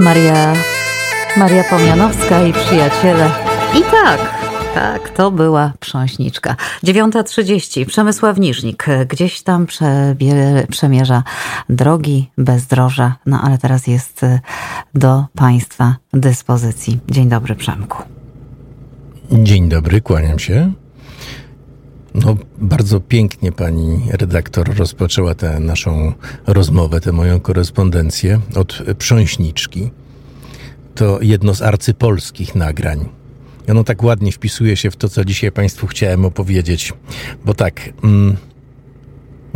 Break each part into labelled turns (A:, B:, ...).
A: Maria, Maria Pomianowska i przyjaciele. I tak, tak, to była prząśniczka. 9.30, Przemysław Niżnik. Gdzieś tam przebie, przemierza drogi bezdroża, no ale teraz jest y, do Państwa dyspozycji. Dzień dobry, Przemku.
B: Dzień dobry, kłaniam się. No, bardzo pięknie pani redaktor rozpoczęła tę naszą rozmowę, tę moją korespondencję od prząśniczki. To jedno z arcypolskich nagrań. Ono tak ładnie wpisuje się w to, co dzisiaj Państwu chciałem opowiedzieć. Bo tak, mm,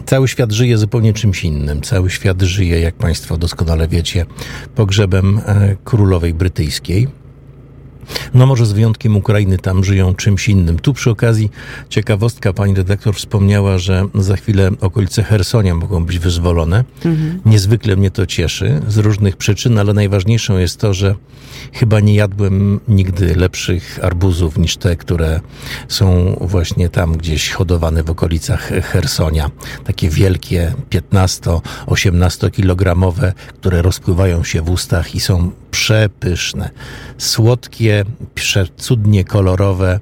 B: cały świat żyje zupełnie czymś innym. Cały świat żyje, jak Państwo doskonale wiecie, pogrzebem e, królowej brytyjskiej no może z wyjątkiem Ukrainy tam żyją czymś innym. Tu przy okazji ciekawostka, pani redaktor wspomniała, że za chwilę okolice Hersonia mogą być wyzwolone. Mhm. Niezwykle mnie to cieszy z różnych przyczyn, ale najważniejszą jest to, że chyba nie jadłem nigdy lepszych arbuzów niż te, które są właśnie tam gdzieś hodowane w okolicach Hersonia. Takie wielkie, 15-18 kilogramowe, które rozpływają się w ustach i są przepyszne, słodkie, przecudnie kolorowe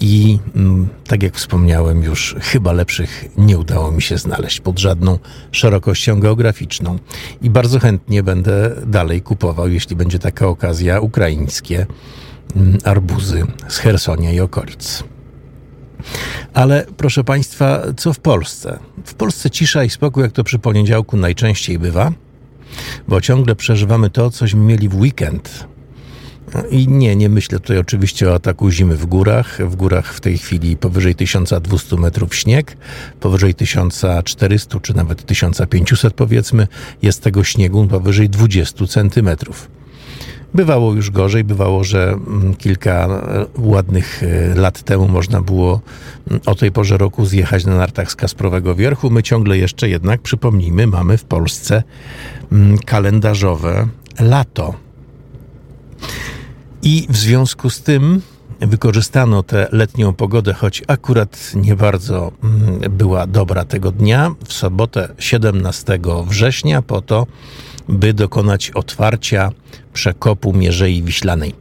B: i mm, tak jak wspomniałem już, chyba lepszych nie udało mi się znaleźć pod żadną szerokością geograficzną. I bardzo chętnie będę dalej kupował, jeśli będzie taka okazja, ukraińskie mm, arbuzy z Hersonia i okolic. Ale proszę Państwa, co w Polsce? W Polsce cisza i spokój, jak to przy poniedziałku najczęściej bywa bo ciągle przeżywamy to, cośmy mieli w weekend. No I nie, nie myślę tutaj oczywiście o ataku zimy w górach. W górach w tej chwili powyżej 1200 metrów śnieg, powyżej 1400 czy nawet 1500 powiedzmy jest tego śniegu powyżej 20 centymetrów. Bywało już gorzej, bywało, że mm, kilka e, ładnych e, lat temu można było mm, o tej porze roku zjechać na nartach z Kasprowego Wierchu. My ciągle jeszcze jednak, przypomnijmy, mamy w Polsce mm, kalendarzowe lato. I w związku z tym wykorzystano tę letnią pogodę, choć akurat nie bardzo była dobra tego dnia, w sobotę 17 września, po to, by dokonać otwarcia przekopu Mierzei Wiślanej.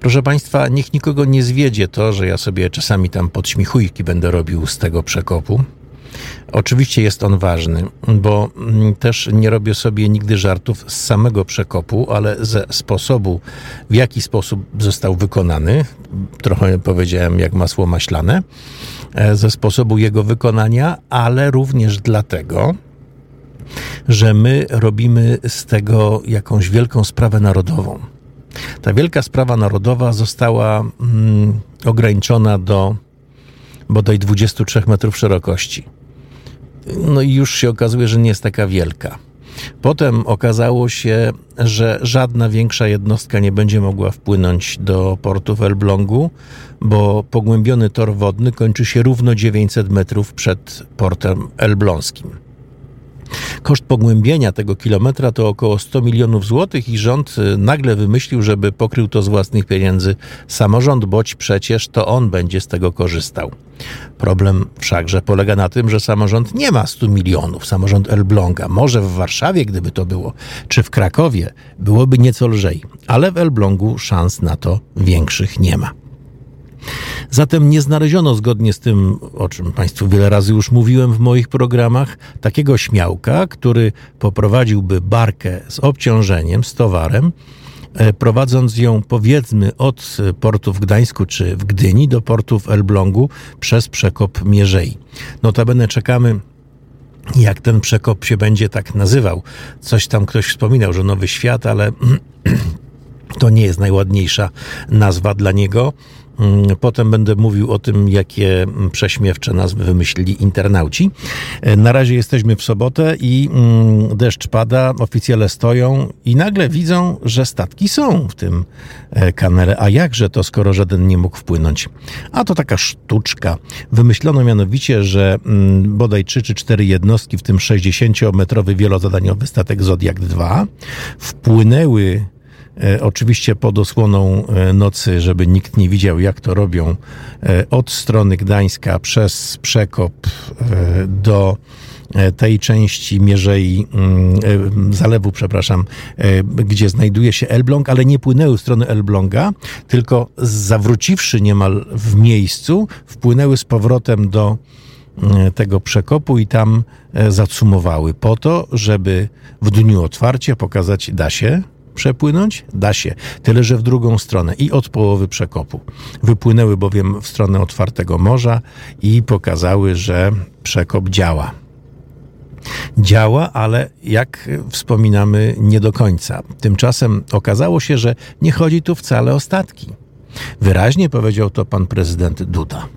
B: Proszę Państwa, niech nikogo nie zwiedzie to, że ja sobie czasami tam podśmichujki będę robił z tego przekopu. Oczywiście jest on ważny, bo mm, też nie robię sobie nigdy żartów z samego przekopu, ale ze sposobu, w jaki sposób został wykonany. Trochę powiedziałem jak masło maślane, e, ze sposobu jego wykonania, ale również dlatego, że my robimy z tego jakąś wielką sprawę narodową. Ta wielka sprawa narodowa została mm, ograniczona do bodaj 23 metrów szerokości. No i już się okazuje, że nie jest taka wielka. Potem okazało się, że żadna większa jednostka nie będzie mogła wpłynąć do portu w Elblągu, bo pogłębiony tor wodny kończy się równo 900 metrów przed portem elbląskim. Koszt pogłębienia tego kilometra to około 100 milionów złotych i rząd y, nagle wymyślił, żeby pokrył to z własnych pieniędzy samorząd, boć przecież to on będzie z tego korzystał. Problem wszakże polega na tym, że samorząd nie ma 100 milionów, samorząd Elbląga. Może w Warszawie, gdyby to było, czy w Krakowie, byłoby nieco lżej, ale w Elblągu szans na to większych nie ma. Zatem nie znaleziono zgodnie z tym, o czym Państwu wiele razy już mówiłem w moich programach, takiego śmiałka, który poprowadziłby barkę z obciążeniem, z towarem, e, prowadząc ją powiedzmy od portu w Gdańsku czy w Gdyni do portu w Elblągu przez przekop Mierzei. Notabene czekamy jak ten przekop się będzie tak nazywał. Coś tam ktoś wspominał, że Nowy Świat, ale to nie jest najładniejsza nazwa dla niego. Mm, potem będę mówił o tym, jakie prześmiewcze nazwy wymyślili internauci. E, na razie jesteśmy w sobotę i mm, deszcz pada, oficjele stoją i nagle widzą, że statki są w tym e, kanale. A jakże to, skoro żaden nie mógł wpłynąć? A to taka sztuczka. Wymyślono mianowicie, że mm, bodaj 3 czy 4 jednostki, w tym 60-metrowy wielozadaniowy statek Zodiak 2, wpłynęły oczywiście pod osłoną e, nocy, żeby nikt nie widział, jak to robią, e, od strony Gdańska przez przekop do tej części Mierzei, mm, zalewu, przepraszam, gdzie znajduje się Elbląg, ale nie płynęły w stronę Elbląga, tylko zawróciwszy niemal w miejscu, wpłynęły z powrotem do tego przekopu i tam zacumowały po to, żeby w dniu otwarcia pokazać da się, Przepłynąć? Da się, tyle że w drugą stronę i od połowy przekopu. Wypłynęły bowiem w stronę otwartego morza i pokazały, że przekop działa. Działa, ale jak wspominamy, nie do końca. Tymczasem okazało się, że nie chodzi tu wcale o statki. Wyraźnie powiedział to pan prezydent Duda.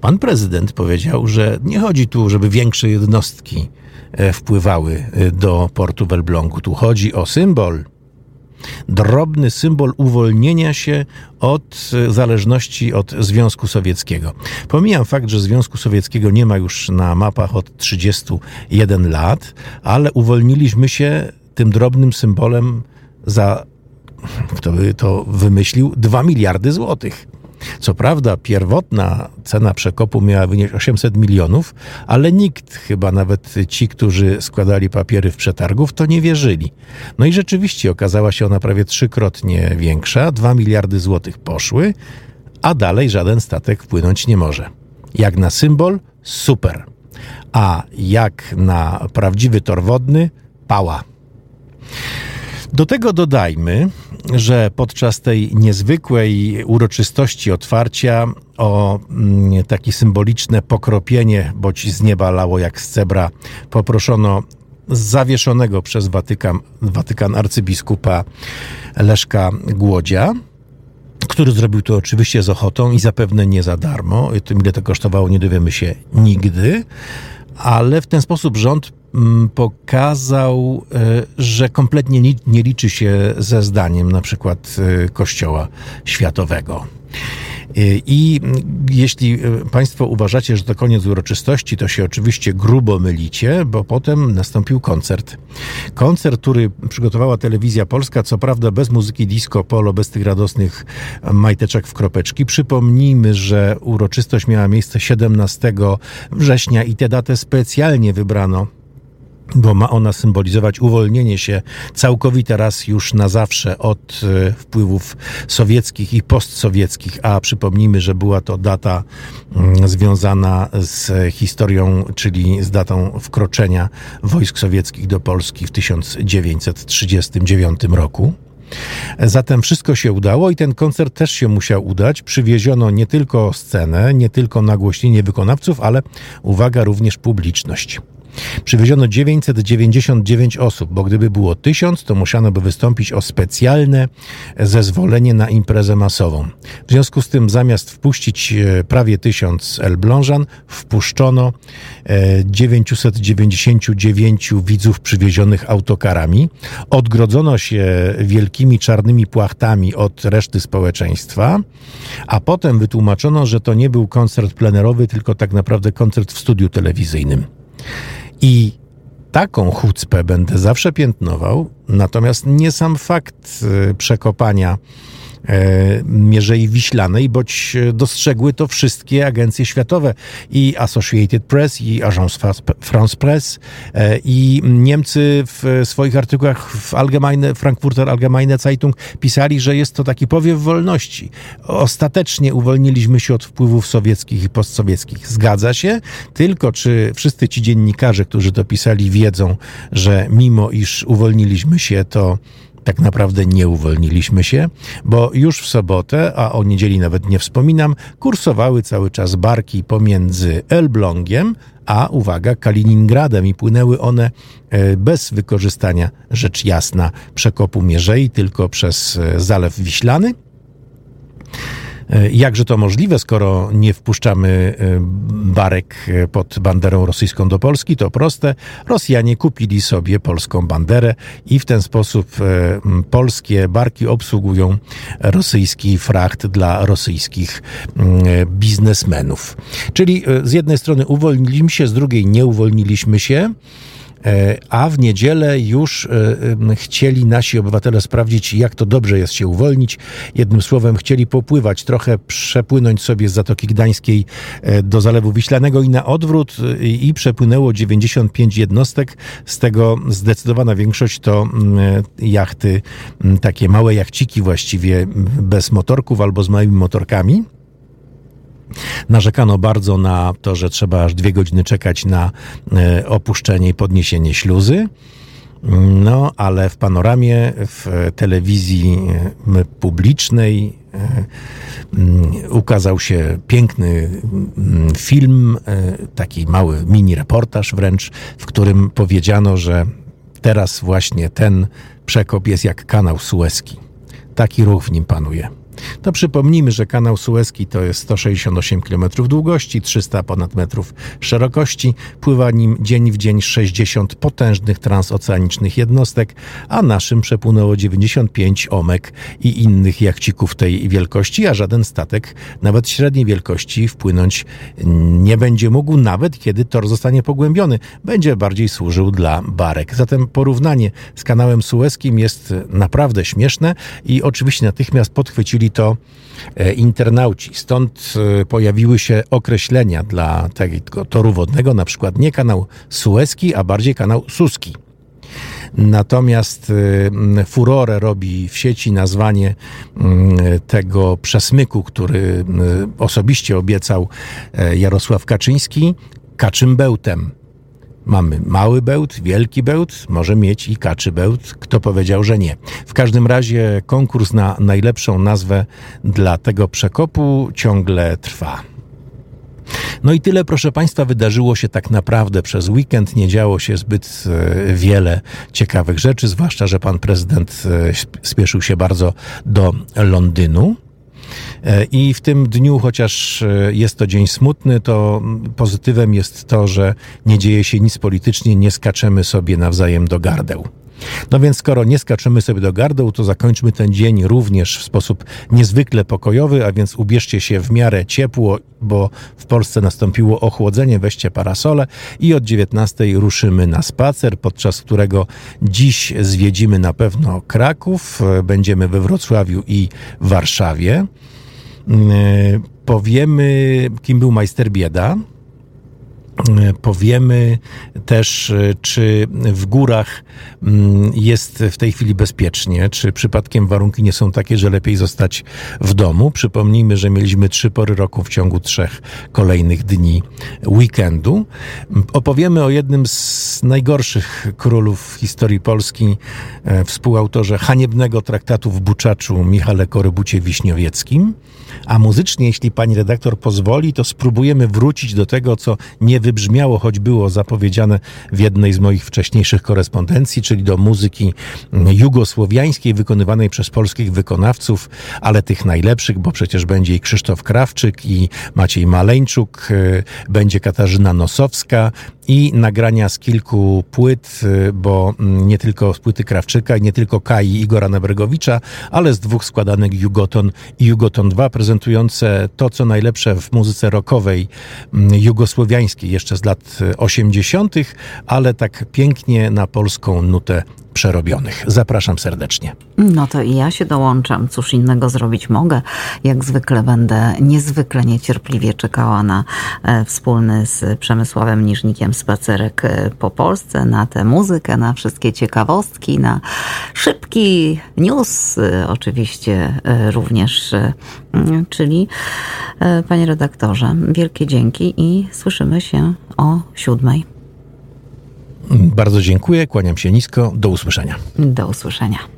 B: Pan prezydent powiedział, że nie chodzi tu, żeby większe jednostki e, wpływały e, do portu w Elblągu. Tu chodzi o symbol drobny symbol uwolnienia się od e, zależności od Związku Sowieckiego. Pomijam fakt, że Związku Sowieckiego nie ma już na mapach od 31 lat, ale uwolniliśmy się tym drobnym symbolem za, kto by to wymyślił, 2 miliardy złotych. Co prawda, pierwotna cena przekopu miała wynieść 800 milionów, ale nikt, chyba nawet ci, którzy składali papiery w przetargów, to nie wierzyli. No i rzeczywiście okazała się ona prawie trzykrotnie większa, 2 miliardy złotych poszły, a dalej żaden statek wpłynąć nie może. Jak na symbol, super. A jak na prawdziwy tor wodny, pała. Do tego dodajmy, że podczas tej niezwykłej uroczystości otwarcia o mm, takie symboliczne pokropienie, boć z nieba lało jak z cebra, poproszono zawieszonego przez Watykan, Watykan arcybiskupa Leszka Głodzia, który zrobił to oczywiście z ochotą i zapewne nie za darmo. Ile to kosztowało, nie dowiemy się nigdy ale w ten sposób rząd pokazał, e, że kompletnie nie liczy się ze zdaniem na przykład e, Kościoła Światowego. I jeśli e, Państwo uważacie, że to koniec uroczystości, to się oczywiście grubo mylicie, bo potem nastąpił koncert. Koncert, który przygotowała telewizja polska, co prawda bez muzyki disco polo, bez tych radosnych majteczek w kropeczki. Przypomnijmy, że uroczystość miała miejsce 17 września i tę datę specjalnie wybrano bo ma ona symbolizować uwolnienie się całkowite raz już na zawsze od e, wpływów sowieckich i postsowieckich, a przypomnijmy, że była to data mm, związana z historią, czyli z datą wkroczenia wojsk sowieckich do Polski w 1939 roku. Zatem wszystko się udało i ten koncert też się musiał udać. Przywieziono nie tylko scenę, nie tylko nagłośnienie wykonawców, ale uwaga, również publiczność. Przywieziono 999 osób, bo gdyby było 1000, to musiano by wystąpić o specjalne zezwolenie na imprezę masową. W związku z tym zamiast wpuścić e, prawie 1000 Elblążan, wpuszczono 999 e, widzów przywiezionych autokarami. Odgrodzono się wielkimi czarnymi płachtami od reszty społeczeństwa, a potem wytłumaczono, że to nie był koncert plenerowy, tylko tak naprawdę koncert w studiu telewizyjnym. I taką chucpę będę zawsze piętnował, natomiast nie sam fakt y, przekopania Mierzei Wiślanej, boć dostrzegły to wszystkie agencje światowe i Associated Press, i Agence France Press, e, i Niemcy w swoich artykułach w Allgemeine, Frankfurter Allgemeine Zeitung pisali, że jest to taki powiew wolności. Ostatecznie uwolniliśmy się od wpływów sowieckich i postsowieckich. Zgadza się, tylko czy wszyscy ci dziennikarze, którzy to pisali, wiedzą, że mimo iż uwolniliśmy się, to tak naprawdę nie uwolniliśmy się, bo już w sobotę, a o niedzieli nawet nie wspominam, kursowały cały czas barki pomiędzy Elblągiem a uwaga, Kaliningradem i płynęły one e, bez wykorzystania, rzecz jasna, przekopu Mierzei, tylko przez e, Zalew Wiślany. E, jakże to możliwe, skoro nie wpuszczamy e, barek e, pod banderą rosyjską do Polski? To proste. Rosjanie kupili sobie polską banderę i w ten sposób polskie barki obsługują rosyjski fracht dla rosyjskich biznesmenów. Czyli z jednej strony uwolniliśmy się, z drugiej nie uwolniliśmy się. E, a w niedzielę już e, chcieli nasi obywatele sprawdzić, jak to dobrze jest się uwolnić. Jednym słowem, chcieli popływać, trochę przepłynąć sobie z Zatoki Gdańskiej e, do Zalewu Wiślanego i na odwrót i przepłynęło 95 jednostek. Z tego zdecydowana większość to jachty, takie małe jachciki właściwie bez motorków albo z małymi motorkami. Narzekano bardzo na to, że trzeba aż dwie godziny czekać na e, opuszczenie i podniesienie śluzy. No, ale w panoramie, w telewizji e, publicznej e, ukazał się piękny film, taki mały mini reportaż wręcz, w którym powiedziano, że teraz właśnie ten przekop jest jak kanał sueski. Taki ruch w nim panuje. To przypomnijmy, że kanał Suezki to jest 168 km długości, 300 ponad metrów szerokości. Pływa nim dzień w dzień 60 potężnych transoceanicznych jednostek, a naszym przepłynęło 95 omek i innych jachcików tej wielkości, a żaden statek, nawet średniej wielkości, wpłynąć nie będzie mógł, nawet kiedy tor zostanie pogłębiony. Będzie bardziej służył dla barek. Zatem porównanie z kanałem Suezkim jest naprawdę śmieszne i oczywiście natychmiast podchwycili to e, internauci. Stąd e, pojawiły się określenia dla tego toru wodnego, na przykład nie kanał Suezki, a bardziej kanał Suski. Natomiast e, furorę robi w sieci nazwanie tego przesmyku, który osobiście obiecał Jarosław Kaczyński, kaczym bełtem. Mamy mały bełt, wielki bełt, może mieć i kaczy bełt. Kto powiedział, że nie? W każdym razie konkurs na najlepszą nazwę dla tego przekopu ciągle trwa. No i tyle, proszę Państwa, wydarzyło się tak naprawdę przez weekend. Nie działo się zbyt e, wiele ciekawych rzeczy, zwłaszcza, że pan prezydent e, spieszył się bardzo do Londynu. E, I w tym dniu, chociaż e, jest to dzień smutny, to pozytywem jest to, że nie dzieje się nic politycznie, nie skaczemy sobie nawzajem do gardeł. No więc skoro nie skaczemy sobie do gardeł, to zakończmy ten dzień również w sposób niezwykle pokojowy, a więc ubierzcie się w miarę ciepło, bo w Polsce nastąpiło ochłodzenie, weźcie parasole i od 19 ruszymy na spacer, podczas którego dziś zwiedzimy na pewno Kraków, będziemy we Wrocławiu i Warszawie. E, powiemy, kim był majster Bieda. E, powiemy też, e, czy w górach mm, jest w tej chwili bezpiecznie, czy przypadkiem warunki nie są takie, że lepiej zostać w domu. Przypomnijmy, że mieliśmy trzy pory roku w ciągu trzech kolejnych dni weekendu. Opowiemy o jednym z najgorszych królów historii Polski, współautorze haniebnego traktatu w Buczaczu Michale Korybucie-Wiśniowieckim. A muzycznie, jeśli pani redaktor pozwoli, to spróbujemy wrócić do tego, co nie wybrzmiało, choć było zapowiedziane w jednej z moich wcześniejszych korespondencji, czyli do muzyki jugosłowiańskiej wykonywanej przez polskich wykonawców, ale tych najlepszych, bo przecież będzie i Krzysztof Krawczyk, i Maciej Maleńczuk, y, będzie Katarzyna Nosowska, i nagrania z kilku płyt, y, bo mm, nie tylko z płyty Krawczyka i nie tylko Kai Igora Nebregowicza, ale z dwóch składanek Jugoton i Jugoton 2 prezentujące to, co najlepsze w muzyce rockowej mm, jugosłowiańskiej jeszcze z lat 80., ale tak pięknie na polską nutę przerobionych. Zapraszam serdecznie.
A: No to i ja się dołączam. Cóż innego zrobić mogę. Jak zwykle będę niezwykle niecierpliwie czekała na e, wspólny z Przemysławem Niżnikiem spacerek e, po Polsce, na tę muzykę, na wszystkie ciekawostki, na szybki news e, oczywiście również. Czyli panie redaktorze, wielkie dzięki i słyszymy się o siódmej.
B: Bardzo dziękuję, kłaniam się nisko. Do usłyszenia.
A: Do usłyszenia.